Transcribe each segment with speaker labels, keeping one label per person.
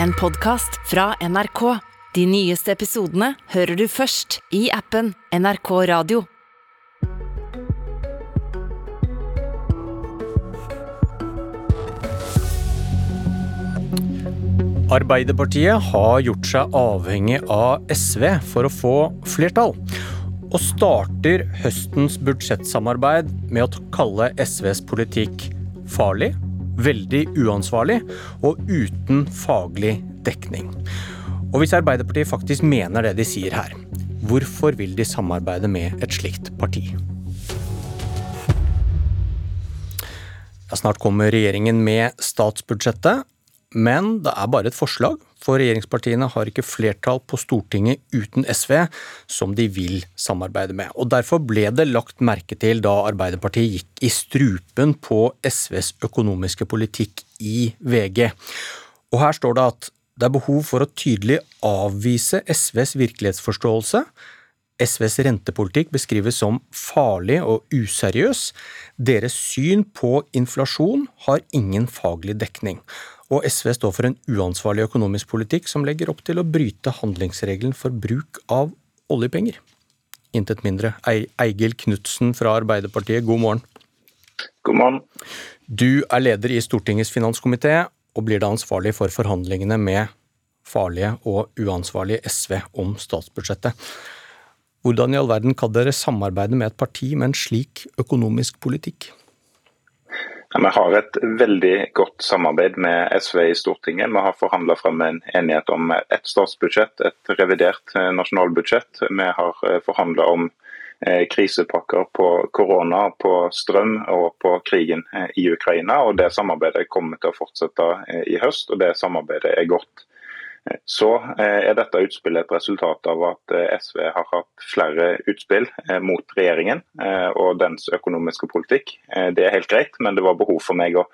Speaker 1: en podkast fra NRK. De nyeste episodene hører du først i appen NRK Radio.
Speaker 2: Arbeiderpartiet har gjort seg avhengig av SV for å få flertall, og starter høstens budsjettsamarbeid med å kalle SVs politikk farlig, veldig uansvarlig og uten faglig dekning. Og hvis Arbeiderpartiet faktisk mener det de sier her, hvorfor vil de samarbeide med et slikt parti? Ja, snart kommer regjeringen med statsbudsjettet, men det er bare et forslag, for regjeringspartiene har ikke flertall på Stortinget uten SV, som de vil samarbeide med. Og Derfor ble det lagt merke til da Arbeiderpartiet gikk i strupen på SVs økonomiske politikk i VG. Og her står det at det er behov for å tydelig avvise SVs virkelighetsforståelse. SVs rentepolitikk beskrives som farlig og useriøs. Deres syn på inflasjon har ingen faglig dekning og SV står for en uansvarlig økonomisk politikk som legger opp til å bryte handlingsregelen for bruk av oljepenger. Intet mindre. Eigil Knutsen fra Arbeiderpartiet, god morgen.
Speaker 3: God morgen.
Speaker 2: Du er leder i Stortingets finanskomité, og blir da ansvarlig for forhandlingene med farlige og uansvarlige SV om statsbudsjettet. Hvordan i all verden kan dere samarbeide med et parti med en slik økonomisk politikk?
Speaker 3: Vi har et veldig godt samarbeid med SV i Stortinget. Vi har forhandla frem en enighet om et statsbudsjett, et revidert eh, nasjonalbudsjett. Vi har eh, forhandla om eh, krisepakker på korona, på strøm og på krigen i Ukraina. og Det samarbeidet kommer til å fortsette i høst, og det samarbeidet er godt. Så eh, er dette utspillet et resultat av at eh, SV har hatt flere utspill eh, mot regjeringen og dens økonomiske politikk. Det er helt greit, men det var behov for meg å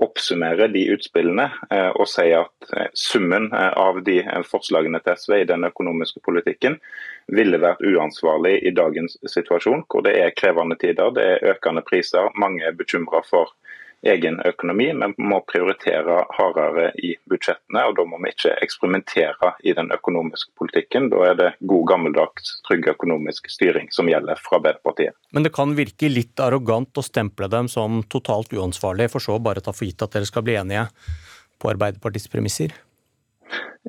Speaker 3: oppsummere de utspillene og si at summen av de forslagene til SV i den økonomiske politikken ville vært uansvarlig i dagens situasjon, hvor det er krevende tider, det er økende priser, mange er bekymra for egen økonomi. Vi må prioritere hardere i budsjettene, og da må vi ikke eksperimentere i den økonomiske politikken. Da er det god gammeldags trygg økonomisk styring som gjelder fra Arbeiderpartiet.
Speaker 2: Men det kan virke litt arrogant å stemple dem som totalt uansvarlige, for så bare ta for gitt at dere skal bli enige på Arbeiderpartiets premisser?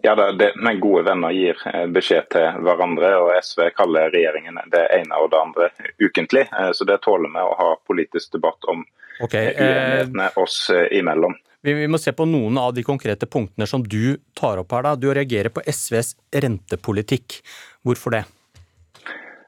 Speaker 3: Ja, det, det, Men gode venner gir eh, beskjed til hverandre, og SV kaller regjeringen det ene og det andre ukentlig. Eh, så det tåler vi å ha politisk debatt om okay, eh, uenighetene oss imellom.
Speaker 2: Vi, vi, må se på noen av de konkrete punktene som du tar opp her. da. Du reagerer på SVs rentepolitikk. Hvorfor det?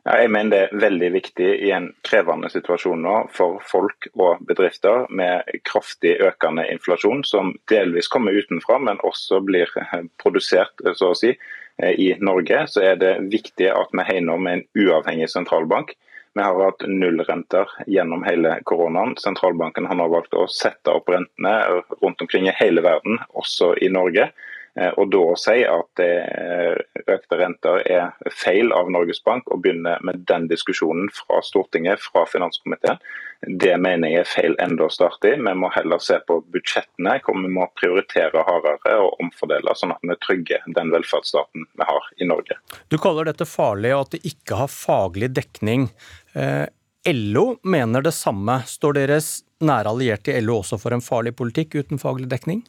Speaker 3: Ja, jeg mener det er veldig viktig i en krevende situasjon nå for folk og bedrifter med kraftig økende inflasjon, som delvis kommer utenfra, men også blir produsert så å si, i Norge. Så er det viktig at vi hegner om en uavhengig sentralbank. Vi har hatt nullrenter gjennom hele koronaen. Sentralbanken har nå valgt å sette opp rentene rundt omkring i hele verden, også i Norge. Eh, og da å si at eh, økte renter er feil av Norges Bank, og begynne med den diskusjonen fra Stortinget, fra finanskomiteen, det mener jeg er feil enda å starte i. Vi må heller se på budsjettene, hvor vi må prioritere hardere og omfordele, sånn at vi trygger den velferdsstaten vi har i Norge.
Speaker 2: Du kaller dette farlig og at det ikke har faglig dekning. Eh, LO mener det samme. Står deres nære allierte i LO også for en farlig politikk uten faglig dekning?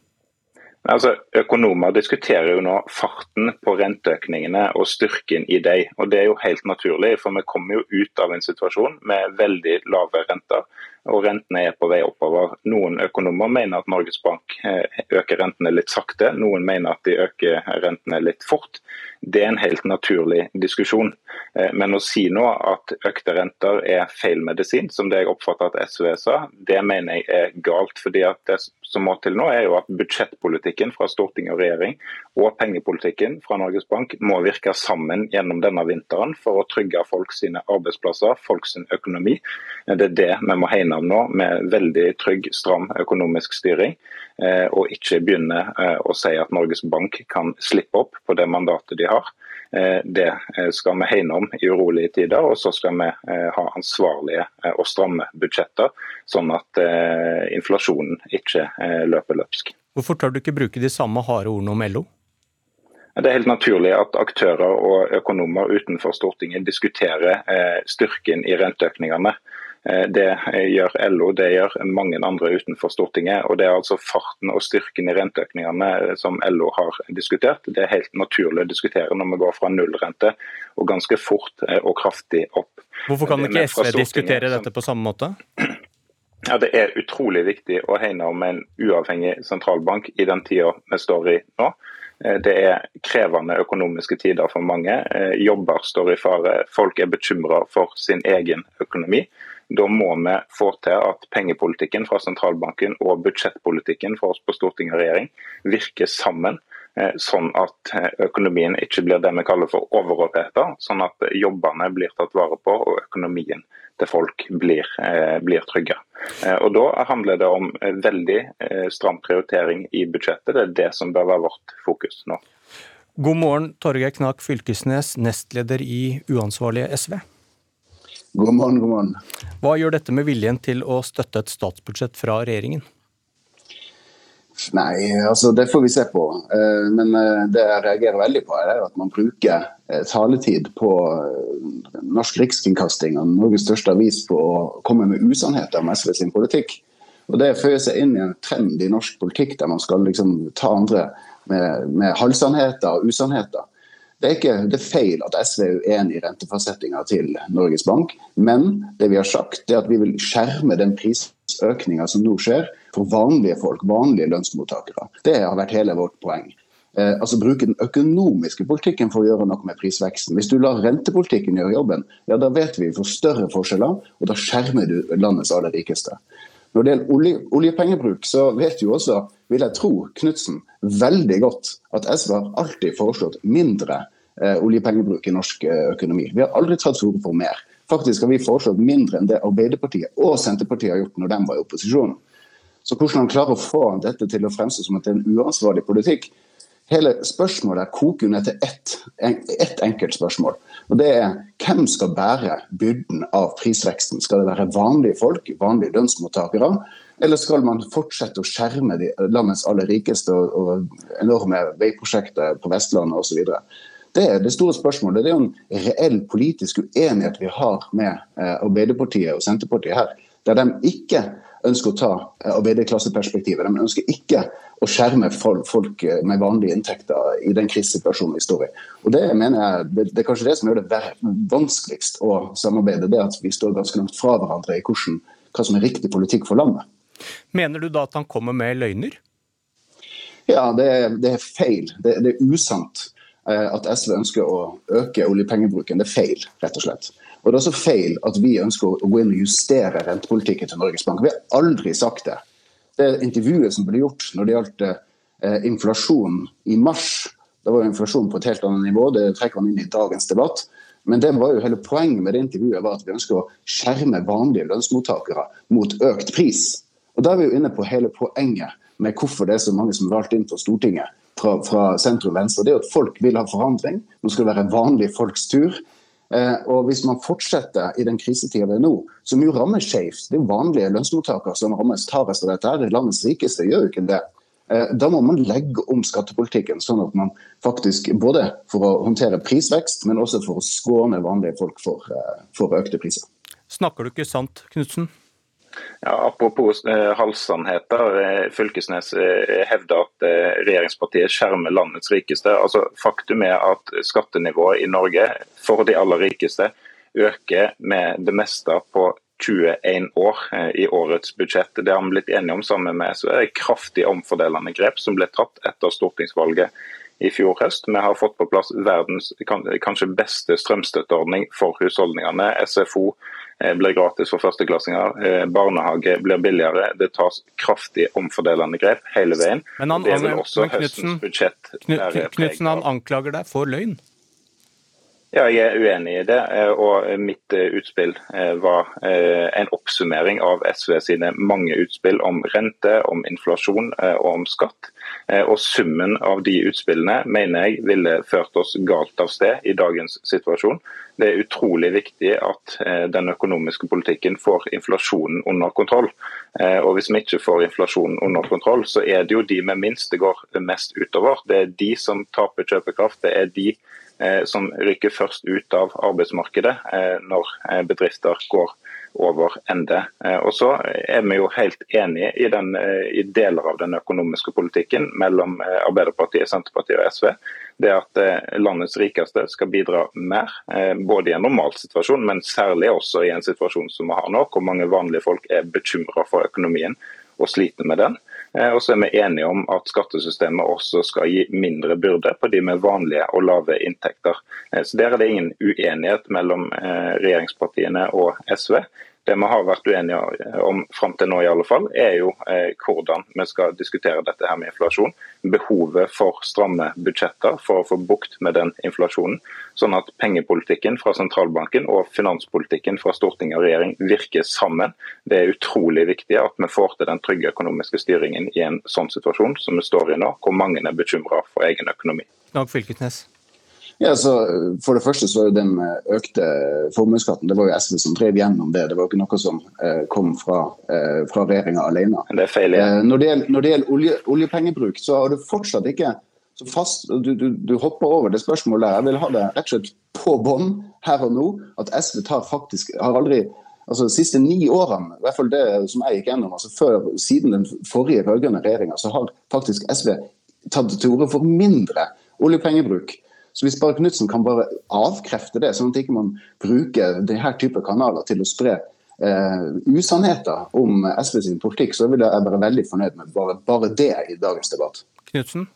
Speaker 3: Altså, Økonomer diskuterer jo nå farten på renteøkningene og styrken i dem. Og Det er jo helt naturlig, for vi kommer jo ut av en situasjon med veldig lave renter. Og rentene er på vei oppover. Noen økonomer mener at Norges Bank eh, øker rentene litt sakte, noen mener at de øker rentene litt fort. Det er en helt naturlig diskusjon. Eh, men å si nå at økte renter er feil medisin, som det jeg oppfatter at SV sa, det mener jeg er galt. fordi at det som må til nå er jo at Budsjettpolitikken fra storting og regjering og pengepolitikken fra Norges Bank må virke sammen gjennom denne vinteren for å trygge folk sine arbeidsplasser, folk sin økonomi. Det er det vi må hegne om nå, med veldig trygg, stram økonomisk styring. Eh, og ikke begynne eh, å si at Norges Bank kan slippe opp på det mandatet de har. Eh, det skal vi hegne om i urolige tider, og så skal vi ha ansvarlige og stramme budsjetter, sånn at inflasjonen ikke løper løpsk.
Speaker 2: Hvorfor tør du ikke bruke de samme harde ordene om LO?
Speaker 3: Det er helt naturlig at aktører og økonomer utenfor Stortinget diskuterer eh, styrken i renteøkningene. Eh, det gjør LO, det gjør mange andre utenfor Stortinget. og Det er altså farten og styrken i renteøkningene som LO har diskutert. Det er helt naturlig å diskutere når vi går fra nullrente og ganske fort og kraftig opp.
Speaker 2: Hvorfor kan ikke SV diskutere dette på samme måte?
Speaker 3: Ja, Det er utrolig viktig å hegne om en uavhengig sentralbank i den tida vi står i nå. Eh, det er krevende økonomiske tider for mange. Eh, jobber står i fare. Folk er bekymra for sin egen økonomi. Da må vi få til at pengepolitikken fra sentralbanken og budsjettpolitikken for oss på storting og regjering virker sammen. Eh, sånn at økonomien ikke blir det vi kaller for overordnet, Sånn at jobbene blir tatt vare på og økonomien til folk blir, blir trygge. Og Da handler det om veldig stram prioritering i budsjettet. Det er det som bør være vårt fokus nå.
Speaker 2: God morgen, Torgeir Knag Fylkesnes, nestleder i Uansvarlige SV.
Speaker 4: God morgen, god morgen.
Speaker 2: Hva gjør dette med viljen til å støtte et statsbudsjett fra regjeringen?
Speaker 4: Nei, altså det får vi se på. Eh, men eh, det jeg reagerer veldig på, er at man bruker eh, taletid på Norsk Rikskringkasting og Norges største avis på å komme med usannheter om SV sin politikk. Og Det føyer seg inn i en trend i norsk politikk der man skal liksom ta andre med, med halvsannheter og usannheter. Det er, ikke, det er feil at SV er uenig i rentefastsettinga til Norges Bank, men det vi har sagt er at vi vil skjerme den prisøkninga som nå skjer, for vanlige folk, vanlige lønnsmottakere. Det har vært hele vårt poeng. Eh, altså Bruke den økonomiske politikken for å gjøre noe med prisveksten. Hvis du lar rentepolitikken gjøre jobben, ja da vet vi vi får større forskjeller, og da skjermer du landets aller rikeste. Når det gjelder olje, oljepengebruk, så vet jo også, vil jeg tro, Knutsen veldig godt at SV har alltid foreslått mindre eh, oljepengebruk i norsk eh, økonomi. Vi har aldri tatt til orde for mer. Faktisk har vi foreslått mindre enn det Arbeiderpartiet og Senterpartiet har gjort når de var i opposisjon. Så hvordan han klarer å få dette til å fremstå som at det er en uansvarlig politikk, Hele spørsmålet koker ned til ett, ett enkelt spørsmål. Og det er hvem skal bære byrden av prisveksten? Skal det være vanlige folk, vanlige lønnsmottakere? Eller skal man fortsette å skjerme de, landets aller rikeste og, og enorme veiprosjekter på Vestlandet osv.? Det er det store spørsmålet. Det er jo en reell politisk uenighet vi har med eh, Arbeiderpartiet og Senterpartiet her. Der de ikke ønsker å ta arbeiderklasseperspektivet. De ønsker ikke å skjerme folk med vanlige inntekter i den krisesituasjonen vi står i. Og Det mener jeg, det, det er kanskje det som gjør det vanskeligst å samarbeide. det At vi står ganske langt fra hverandre i hvordan, hva som er riktig politikk for landet.
Speaker 2: Mener du da at han kommer med løgner?
Speaker 4: Ja, det, det er feil. Det, det er usant eh, at SV ønsker å øke oljepengebruken. Det er feil, rett og slett. Og Det er også feil at vi ønsker å gå inn og justere rentepolitikken til Norges Bank. Vi har aldri sagt det. Det intervjuet som ble gjort når det gjaldt eh, inflasjon i mars, da var inflasjonen på et helt annet nivå, det trekker man inn i dagens debatt. Men det var jo hele poenget med det intervjuet var at vi ønsker å skjerme vanlige lønnsmottakere mot økt pris. Og Da er vi jo inne på hele poenget med hvorfor det er så mange som er valgt inn for Stortinget fra, fra sentrum venstre. Det er jo at folk vil ha forandring. Nå skal det være vanlige folks tur. Eh, og Hvis man fortsetter i den krisetida vi er nå, som jo rammer skjevt Det er vanlige lønnsmottakere som rammes hardest av dette. Landets rikeste gjør jo ikke det. Eh, da må man legge om skattepolitikken, sånn at man faktisk både for å håndtere prisvekst, men også for å skåne vanlige folk for, eh, for økte priser.
Speaker 2: Snakker du ikke sant, Knutsen?
Speaker 3: Ja, apropos eh, halvsannheter. Eh, Fylkesnes eh, hevder at eh, regjeringspartiet skjermer landets rikeste. Altså, faktum er at skattenivået i Norge for de aller rikeste øker med det meste på 21 år eh, i årets budsjett. Det har vi blitt enige om sammen med SV. Kraftig omfordelende grep som ble tatt etter stortingsvalget i fjor høst. Vi har fått på plass verdens kanskje beste strømstøtteordning for husholdningene. SFO blir gratis for førsteklassinger. Eh, barnehage blir billigere. Det tas kraftig omfordelende grep hele veien.
Speaker 2: Men han, det vil også høstens budsjett Knutsen han anklager deg for løgn?
Speaker 3: Ja, jeg er uenig i det. Eh, og Mitt eh, utspill eh, var en oppsummering av SV sine mange utspill om rente, om inflasjon og om skatt. Og Summen av de utspillene mener jeg ville ført oss galt av sted i dagens situasjon. Det er utrolig viktig at den økonomiske politikken får inflasjonen under kontroll. Og Hvis vi ikke får inflasjonen under kontroll, så er det jo de med minst det går mest utover. Det er de som taper kjøpekraft. det er de som rykker først ut av arbeidsmarkedet eh, når eh, bedrifter går over ende. Og så er vi jo helt enige i, den, i deler av den økonomiske politikken mellom Arbeiderpartiet, Senterpartiet og SV. Det at landets rikeste skal bidra mer, både i en normal situasjon, men særlig også i en situasjon som vi har nå, hvor mange vanlige folk er bekymra for økonomien og sliter med den. Eh, og så er vi enige om at skattesystemet også skal gi mindre byrde på de med vanlige og lave inntekter. Eh, så Der er det ingen uenighet mellom eh, regjeringspartiene og SV. Det vi har vært uenige om fram til nå, i alle fall, er jo eh, hvordan vi skal diskutere dette her med inflasjon. Behovet for stramme budsjetter for å få bukt med den inflasjonen. Sånn at pengepolitikken fra sentralbanken og finanspolitikken fra storting og regjering virker sammen. Det er utrolig viktig at vi får til den trygge økonomiske styringen i en sånn situasjon som vi står i nå, hvor mange er bekymra for egen økonomi.
Speaker 2: Dag Fylkesnes.
Speaker 4: Ja, så For det første så var jo den økte formuesskatten det var jo SV som drev gjennom det. Det var jo ikke noe som eh, kom fra, eh, fra regjeringa alene.
Speaker 3: Det er feil, ja.
Speaker 4: Eh, når, det gjelder, når det gjelder olje, oljepengebruk, så har du fortsatt ikke så fast, du, du, du, hopper over det spørsmålet. Jeg vil ha det rett og slett på bånn her og nå. At SV tar faktisk har aldri altså De siste ni årene, i hvert fall det som jeg gikk gjennom, altså før, siden den forrige rød-grønne regjeringa, så har faktisk SV tatt til orde for mindre oljepengebruk. Så Hvis bare Knutsen kan bare avkrefte det, sånn at ikke man bruker denne type kanaler til å spre eh, usannheter om SV sin politikk, så vil jeg være veldig fornøyd med bare, bare det i dagens debatt.
Speaker 2: Knudsen?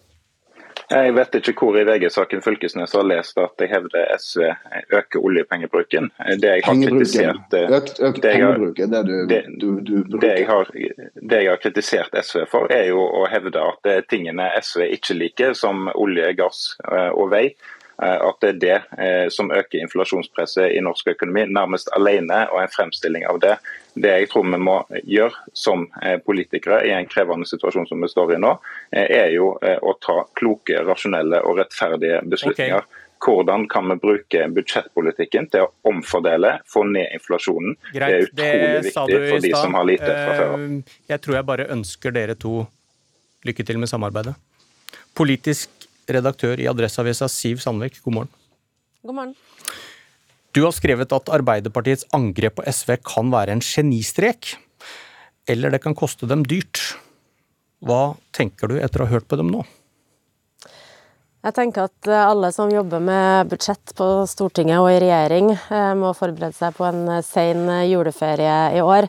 Speaker 3: Jeg vet ikke hvor i VG-saken Fylkesnes har lest at jeg hevder SV øker oljepengebruken. Det jeg har kritisert
Speaker 4: Økt, økt det, jeg har, det, du,
Speaker 3: det, du, du det, jeg har, det jeg har kritisert SV for, er jo å hevde at tingene SV ikke liker, som olje, gass eh, og vei, Eh, at det er det eh, som øker inflasjonspresset i norsk økonomi, nærmest alene, og en fremstilling av det. Det jeg tror vi må gjøre som eh, politikere i en krevende situasjon som vi står i nå, er jo å ta kloke, rasjonelle og rettferdige beslutninger. Okay. Hvordan kan vi bruke budsjettpolitikken til å omfordele, få ned inflasjonen?
Speaker 2: Greit,
Speaker 3: det er utrolig viktig for de som har lite fra før
Speaker 2: Jeg tror jeg bare ønsker dere to lykke til med samarbeidet. Politisk redaktør i Adresseavisa, Siv Sandvik, god morgen.
Speaker 5: God morgen.
Speaker 2: Du har skrevet at Arbeiderpartiets angrep på SV kan være en genistrek, eller det kan koste dem dyrt. Hva tenker du etter å ha hørt på dem nå?
Speaker 5: Jeg tenker at alle som jobber med budsjett på Stortinget og i regjering, eh, må forberede seg på en sen juleferie i år.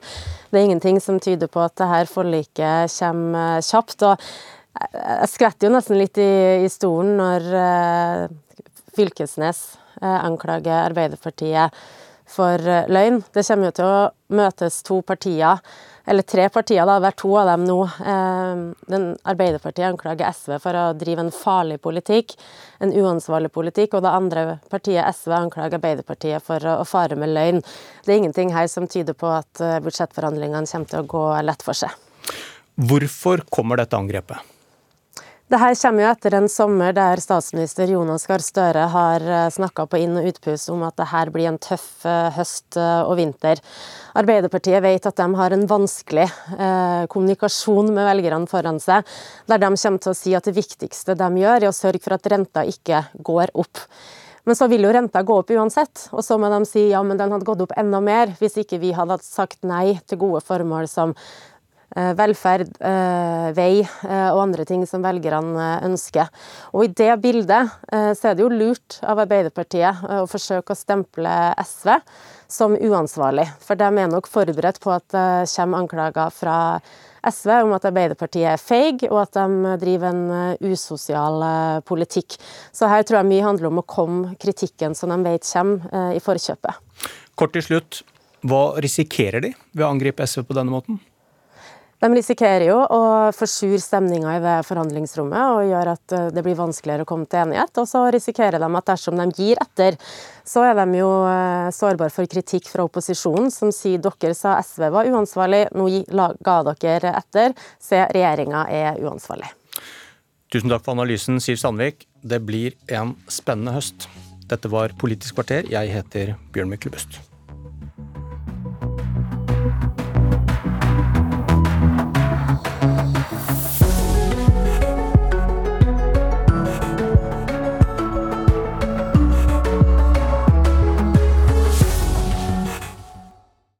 Speaker 5: Det er ingenting som tyder på at dette forliket kommer kjapt. og jeg skvetter jo nesten litt i, i stolen når uh, Fylkesnes uh, anklager Arbeiderpartiet for uh, løgn. Det kommer jo til å møtes to partier, eller tre partier, da, hver to av dem nå. Den Arbeiderpartiet anklager SV for å drive en farlig politikk, en uansvarlig politikk, og det andre partiet, SV, anklager Arbeiderpartiet for å, å fare med løgn. Det er ingenting her som tyder på at budsjettforhandlingene kommer til å gå lett for seg.
Speaker 2: Hvorfor kommer dette angrepet?
Speaker 5: Det her kommer jo etter en sommer der statsminister Jonas Gahr Støre har eh, snakka på inn- og utpust om at det her blir en tøff eh, høst eh, og vinter. Arbeiderpartiet vet at de har en vanskelig kommunikasjon med velgerne foran seg, der de kommer til å si at det viktigste de gjør, er å sørge for at renta ikke går opp. Men så vil jo renta gå opp uansett, og så må de si ja, men den hadde gått opp enda mer hvis ikke vi hadde sagt nei til gode formål som velferd, eh, vei eh, og andre ting som velgerne ønsker. Og I det bildet så er det jo lurt av Arbeiderpartiet å forsøke å stemple SV som uansvarlig. For de er nok forberedt på at det kommer anklager fra SV om at Arbeiderpartiet er feig, og at de driver en usosial politikk. Så her tror jeg mye handler om å komme kritikken som de vet kommer, i forkjøpet.
Speaker 2: Kort til slutt, hva risikerer de ved å angripe SV på denne måten?
Speaker 5: De risikerer jo å forsure stemninga i det forhandlingsrommet og gjøre at eh, det blir vanskeligere å komme til enighet. Og så risikerer de at dersom de gir etter, så er de jo eh, sårbare for kritikk fra opposisjonen, som sier dere sa SV var uansvarlig, nå ga dere etter, se regjeringa er uansvarlig.
Speaker 2: Tusen takk for analysen, Siv Sandvik. Det blir en spennende høst. Dette var Politisk kvarter. Jeg heter Bjørn Myklebust.